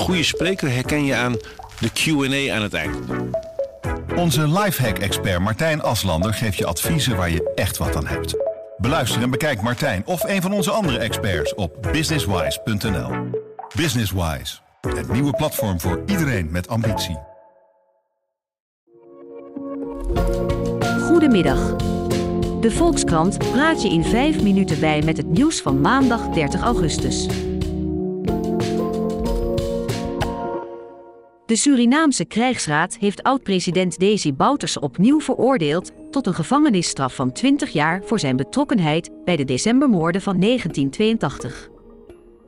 goede spreker herken je aan de Q&A aan het eind. Onze lifehack-expert Martijn Aslander geeft je adviezen waar je echt wat aan hebt. Beluister en bekijk Martijn of een van onze andere experts op businesswise.nl. Businesswise, het nieuwe platform voor iedereen met ambitie. Goedemiddag. De Volkskrant praat je in 5 minuten bij met het nieuws van maandag 30 augustus. De Surinaamse krijgsraad heeft oud-president Desi Bouterse opnieuw veroordeeld tot een gevangenisstraf van 20 jaar voor zijn betrokkenheid bij de decembermoorden van 1982.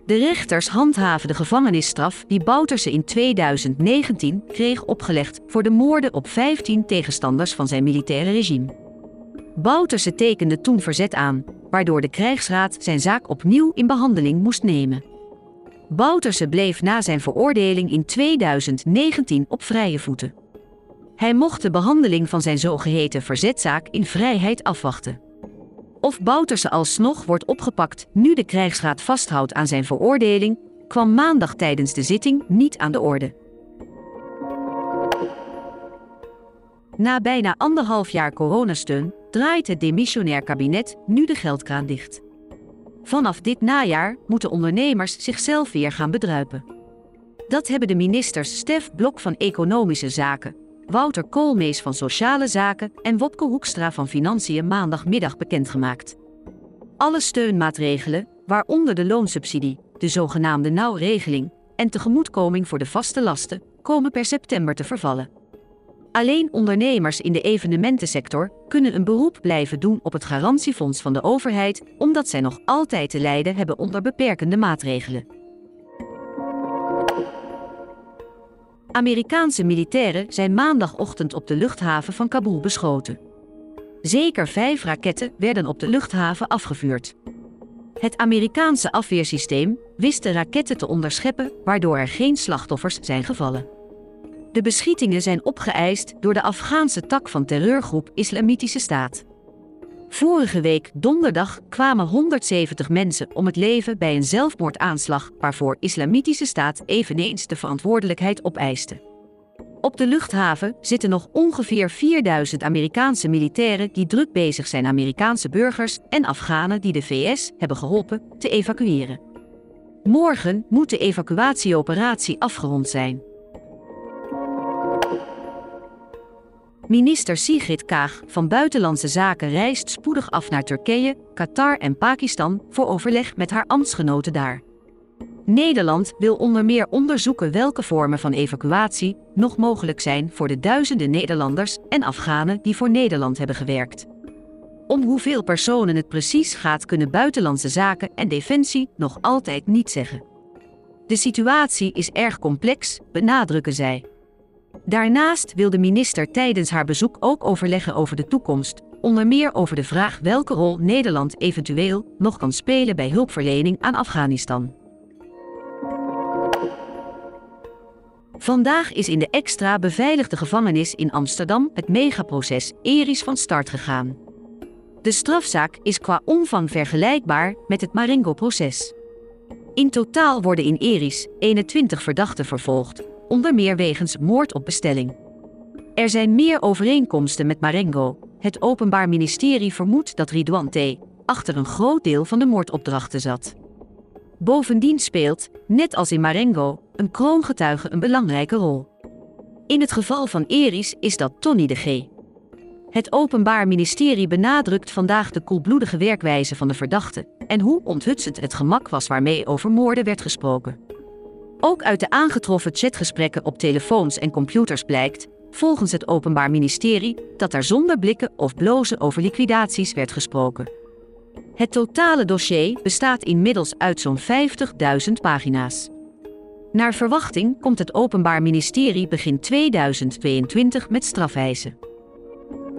De rechters handhaven de gevangenisstraf die Bouterse in 2019 kreeg opgelegd voor de moorden op 15 tegenstanders van zijn militaire regime. Bouterse tekende toen verzet aan, waardoor de krijgsraad zijn zaak opnieuw in behandeling moest nemen. Bouterse bleef na zijn veroordeling in 2019 op vrije voeten. Hij mocht de behandeling van zijn zogeheten verzetzaak in vrijheid afwachten. Of Bouterse alsnog wordt opgepakt nu de krijgsraad vasthoudt aan zijn veroordeling, kwam maandag tijdens de zitting niet aan de orde. Na bijna anderhalf jaar coronasteun draait het demissionair kabinet nu de geldkraan dicht. Vanaf dit najaar moeten ondernemers zichzelf weer gaan bedruipen. Dat hebben de ministers Stef Blok van Economische Zaken, Wouter Koolmees van Sociale Zaken en Wopke Hoekstra van Financiën maandagmiddag bekendgemaakt. Alle steunmaatregelen, waaronder de loonsubsidie, de zogenaamde nauwregeling en tegemoetkoming voor de vaste lasten, komen per september te vervallen. Alleen ondernemers in de evenementensector kunnen een beroep blijven doen op het garantiefonds van de overheid, omdat zij nog altijd te lijden hebben onder beperkende maatregelen. Amerikaanse militairen zijn maandagochtend op de luchthaven van Kabul beschoten. Zeker vijf raketten werden op de luchthaven afgevuurd. Het Amerikaanse afweersysteem wist de raketten te onderscheppen, waardoor er geen slachtoffers zijn gevallen. De beschietingen zijn opgeëist door de Afghaanse tak van terreurgroep Islamitische Staat. Vorige week donderdag kwamen 170 mensen om het leven bij een zelfmoordaanslag waarvoor Islamitische Staat eveneens de verantwoordelijkheid opeiste. Op de luchthaven zitten nog ongeveer 4000 Amerikaanse militairen die druk bezig zijn Amerikaanse burgers en Afghanen die de VS hebben geholpen te evacueren. Morgen moet de evacuatieoperatie afgerond zijn. Minister Sigrid Kaag van Buitenlandse Zaken reist spoedig af naar Turkije, Qatar en Pakistan voor overleg met haar ambtsgenoten daar. Nederland wil onder meer onderzoeken welke vormen van evacuatie nog mogelijk zijn voor de duizenden Nederlanders en Afghanen die voor Nederland hebben gewerkt. Om hoeveel personen het precies gaat, kunnen Buitenlandse Zaken en Defensie nog altijd niet zeggen. De situatie is erg complex, benadrukken zij. Daarnaast wil de minister tijdens haar bezoek ook overleggen over de toekomst, onder meer over de vraag welke rol Nederland eventueel nog kan spelen bij hulpverlening aan Afghanistan. Vandaag is in de extra beveiligde gevangenis in Amsterdam het megaproces Eris van start gegaan. De strafzaak is qua omvang vergelijkbaar met het Marengo-proces. In totaal worden in Eris 21 verdachten vervolgd, onder meer wegens moord op bestelling. Er zijn meer overeenkomsten met Marengo. Het Openbaar Ministerie vermoedt dat Ridwan T. achter een groot deel van de moordopdrachten zat. Bovendien speelt, net als in Marengo, een kroongetuige een belangrijke rol. In het geval van Eris is dat Tony de G. Het Openbaar Ministerie benadrukt vandaag de koelbloedige werkwijze van de verdachte en hoe onthutsend het gemak was waarmee over moorden werd gesproken. Ook uit de aangetroffen chatgesprekken op telefoons en computers blijkt, volgens het Openbaar Ministerie, dat er zonder blikken of blozen over liquidaties werd gesproken. Het totale dossier bestaat inmiddels uit zo'n 50.000 pagina's. Naar verwachting komt het Openbaar Ministerie begin 2022 met strafeisen.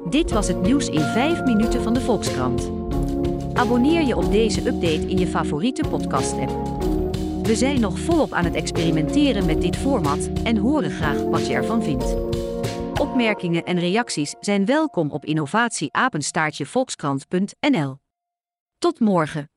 Dit was het nieuws in 5 minuten van de Volkskrant. Abonneer je op deze update in je favoriete podcast-app. We zijn nog volop aan het experimenteren met dit format en horen graag wat je ervan vindt. Opmerkingen en reacties zijn welkom op innovatieapenstaartjevolkskrant.nl. Tot morgen.